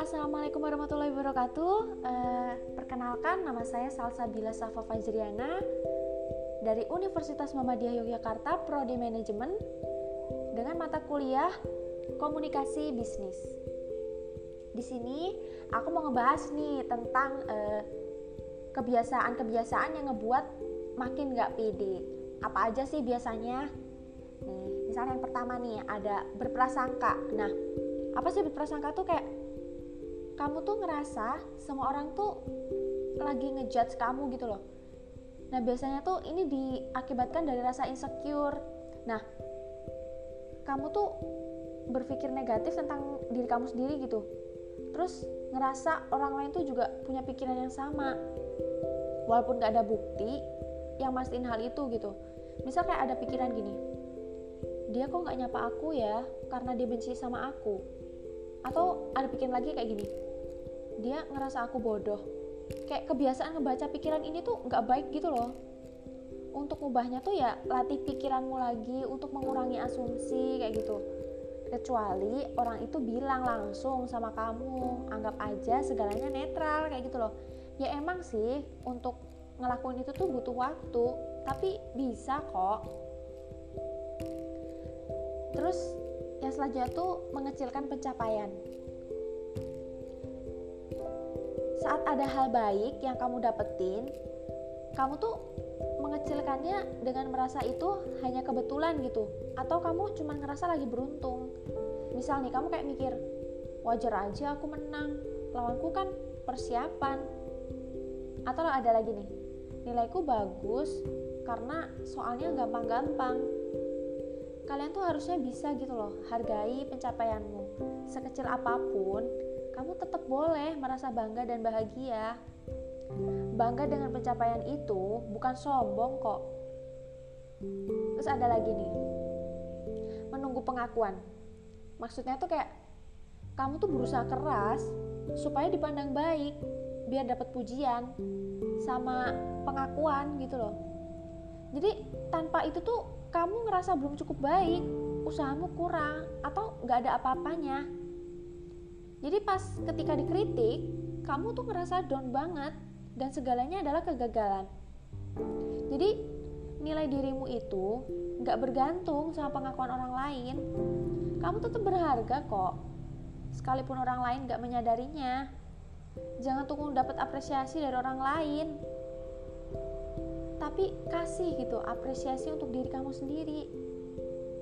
Assalamualaikum warahmatullahi wabarakatuh. Uh, perkenalkan, nama saya Salsabila Safa Fajriana dari Universitas Muhammadiyah Yogyakarta, Prodi Manajemen dengan mata kuliah Komunikasi Bisnis. Di sini aku mau ngebahas nih tentang uh, kebiasaan-kebiasaan yang ngebuat makin gak pede. Apa aja sih biasanya? Misalnya yang pertama nih ada berprasangka. Nah, apa sih berprasangka tuh kayak kamu tuh ngerasa semua orang tuh lagi ngejudge kamu gitu loh. Nah biasanya tuh ini diakibatkan dari rasa insecure. Nah kamu tuh berpikir negatif tentang diri kamu sendiri gitu. Terus ngerasa orang lain tuh juga punya pikiran yang sama. Walaupun gak ada bukti yang mastiin hal itu gitu. Misal kayak ada pikiran gini, dia kok gak nyapa aku ya karena dia benci sama aku. Atau ada pikiran lagi kayak gini, dia ngerasa aku bodoh. Kayak kebiasaan ngebaca pikiran ini tuh nggak baik gitu loh. Untuk ngubahnya tuh ya latih pikiranmu lagi untuk mengurangi asumsi kayak gitu. Kecuali orang itu bilang langsung sama kamu anggap aja segalanya netral kayak gitu loh. Ya emang sih untuk ngelakuin itu tuh butuh waktu. Tapi bisa kok terus yang selanjutnya tuh mengecilkan pencapaian. Saat ada hal baik yang kamu dapetin kamu tuh mengecilkannya dengan merasa itu hanya kebetulan gitu. Atau kamu cuma ngerasa lagi beruntung. Misal nih kamu kayak mikir wajar aja aku menang. Lawanku kan persiapan. Atau ada lagi nih nilaiku bagus karena soalnya gampang-gampang kalian tuh harusnya bisa gitu loh hargai pencapaianmu sekecil apa pun kamu tetap boleh merasa bangga dan bahagia. Bangga dengan pencapaian itu bukan sombong kok. Terus ada lagi nih, menunggu pengakuan. Maksudnya tuh kayak kamu tuh berusaha keras supaya dipandang baik, biar dapat pujian sama pengakuan gitu loh. Jadi tanpa itu tuh kamu ngerasa belum cukup baik, usahamu kurang atau nggak ada apa-apanya. Jadi pas ketika dikritik kamu tuh ngerasa down banget dan segalanya adalah kegagalan. Jadi nilai dirimu itu nggak bergantung sama pengakuan orang lain. Kamu tetap berharga kok sekalipun orang lain nggak menyadarinya. Jangan tunggu dapat apresiasi dari orang lain tapi kasih gitu apresiasi untuk diri kamu sendiri.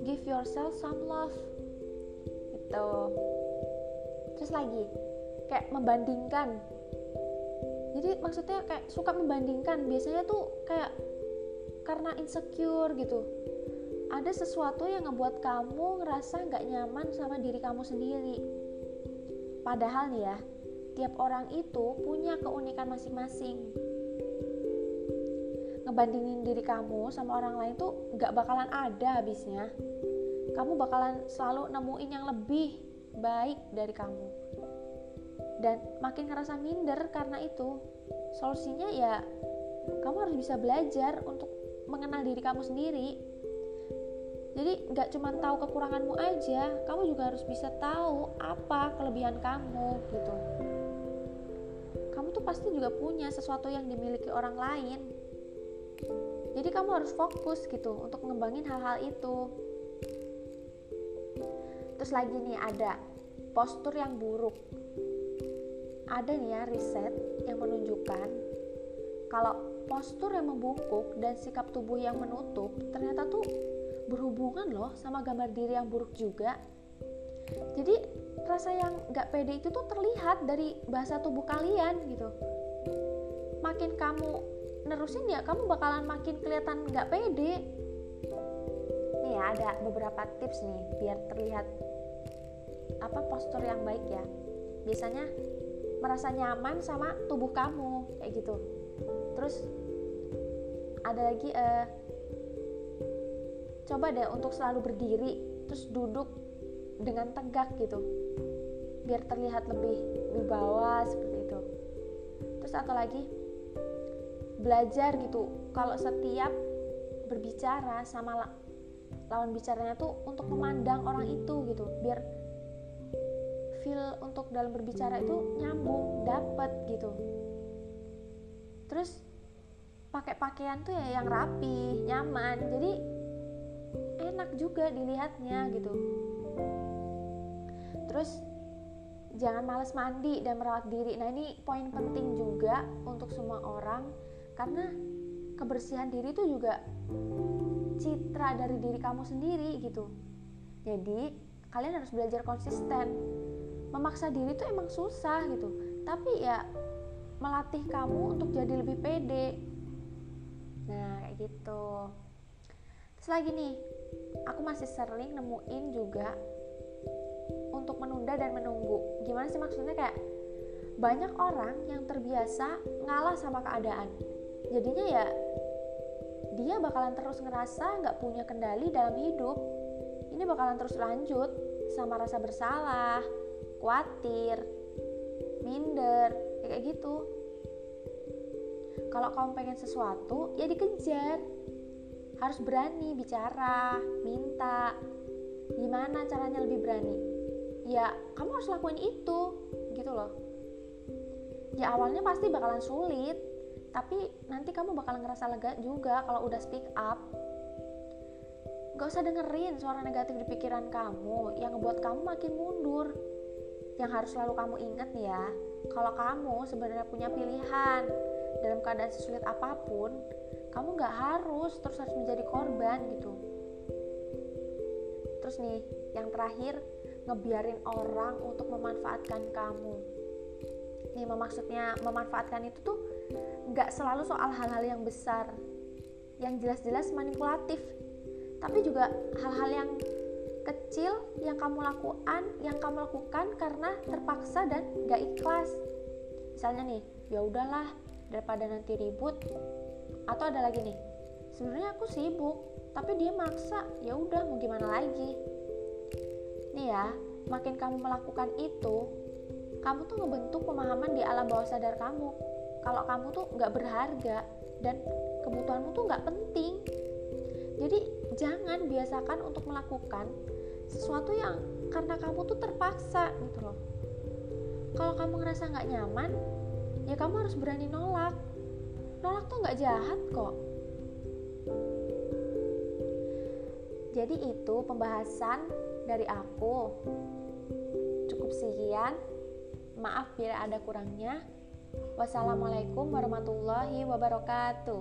Give yourself some love. Gitu. Terus lagi kayak membandingkan. Jadi maksudnya kayak suka membandingkan. Biasanya tuh kayak karena insecure gitu. Ada sesuatu yang ngebuat kamu ngerasa nggak nyaman sama diri kamu sendiri. Padahal nih ya tiap orang itu punya keunikan masing-masing ngebandingin diri kamu sama orang lain tuh nggak bakalan ada habisnya. Kamu bakalan selalu nemuin yang lebih baik dari kamu. Dan makin ngerasa minder karena itu solusinya ya kamu harus bisa belajar untuk mengenal diri kamu sendiri. Jadi nggak cuma tahu kekuranganmu aja kamu juga harus bisa tahu apa kelebihan kamu gitu. Kamu tuh pasti juga punya sesuatu yang dimiliki orang lain jadi kamu harus fokus gitu untuk ngembangin hal-hal itu. Terus lagi nih ada postur yang buruk. Ada nih ya riset yang menunjukkan kalau postur yang membungkuk dan sikap tubuh yang menutup ternyata tuh berhubungan loh sama gambar diri yang buruk juga. Jadi rasa yang gak pede itu tuh terlihat dari bahasa tubuh kalian gitu. Makin kamu nerusin ya kamu bakalan makin kelihatan gak pede. Nih ya ada beberapa tips nih biar terlihat apa postur yang baik ya. Biasanya merasa nyaman sama tubuh kamu kayak gitu. Terus ada lagi uh, coba deh untuk selalu berdiri terus duduk dengan tegak gitu biar terlihat lebih wibawa seperti itu. Terus atau lagi belajar gitu. Kalau setiap berbicara sama lawan bicaranya tuh untuk memandang orang itu gitu. Biar feel untuk dalam berbicara itu nyambung dapet gitu. Terus pakai pakaian tuh ya yang rapi nyaman. Jadi enak juga dilihatnya gitu. Terus jangan males mandi dan merawat diri. Nah ini poin penting juga untuk semua orang karena kebersihan diri itu juga citra dari diri kamu sendiri gitu. Jadi kalian harus belajar konsisten. Memaksa diri itu emang susah gitu. Tapi ya melatih kamu untuk jadi lebih pede. Nah kayak gitu. Terus lagi nih aku masih sering nemuin juga untuk menunda dan menunggu. Gimana sih maksudnya? Kayak banyak orang yang terbiasa ngalah sama keadaan jadinya ya dia bakalan terus ngerasa nggak punya kendali dalam hidup. Ini bakalan terus lanjut sama rasa bersalah, khawatir, minder, kayak gitu. Kalau kamu pengen sesuatu, ya dikejar. Harus berani bicara, minta. Gimana caranya lebih berani? Ya, kamu harus lakuin itu, gitu loh. Ya awalnya pasti bakalan sulit, tapi nanti kamu bakal ngerasa lega juga kalau udah speak up. Gak usah dengerin suara negatif di pikiran kamu yang ngebuat kamu makin mundur. Yang harus selalu kamu ingat nih ya kalau kamu sebenarnya punya pilihan dalam keadaan sesulit apa pun kamu gak harus terus harus menjadi korban gitu. Terus nih yang terakhir ngebiarin orang untuk memanfaatkan kamu. Nih maksudnya memanfaatkan itu tuh nggak selalu soal hal-hal yang besar yang jelas-jelas manipulatif tapi juga hal-hal yang kecil yang kamu lakukan yang kamu lakukan karena terpaksa dan gak ikhlas. Misalnya nih ya udahlah daripada nanti ribut. Atau ada lagi nih sebenarnya aku sibuk tapi dia maksa ya udah mau gimana lagi? Nih ya makin kamu melakukan itu kamu tuh ngebentuk pemahaman di alam bawah sadar kamu kalau kamu tuh nggak berharga dan kebutuhanmu tuh nggak penting. Jadi jangan biasakan untuk melakukan sesuatu yang karena kamu tuh terpaksa gitu loh. Kalau kamu ngerasa nggak nyaman ya kamu harus berani nolak. Nolak tuh nggak jahat kok. Jadi itu pembahasan dari aku. Cukup sekian. Maaf bila ada kurangnya Wassalamualaikum warahmatullahi wabarakatuh.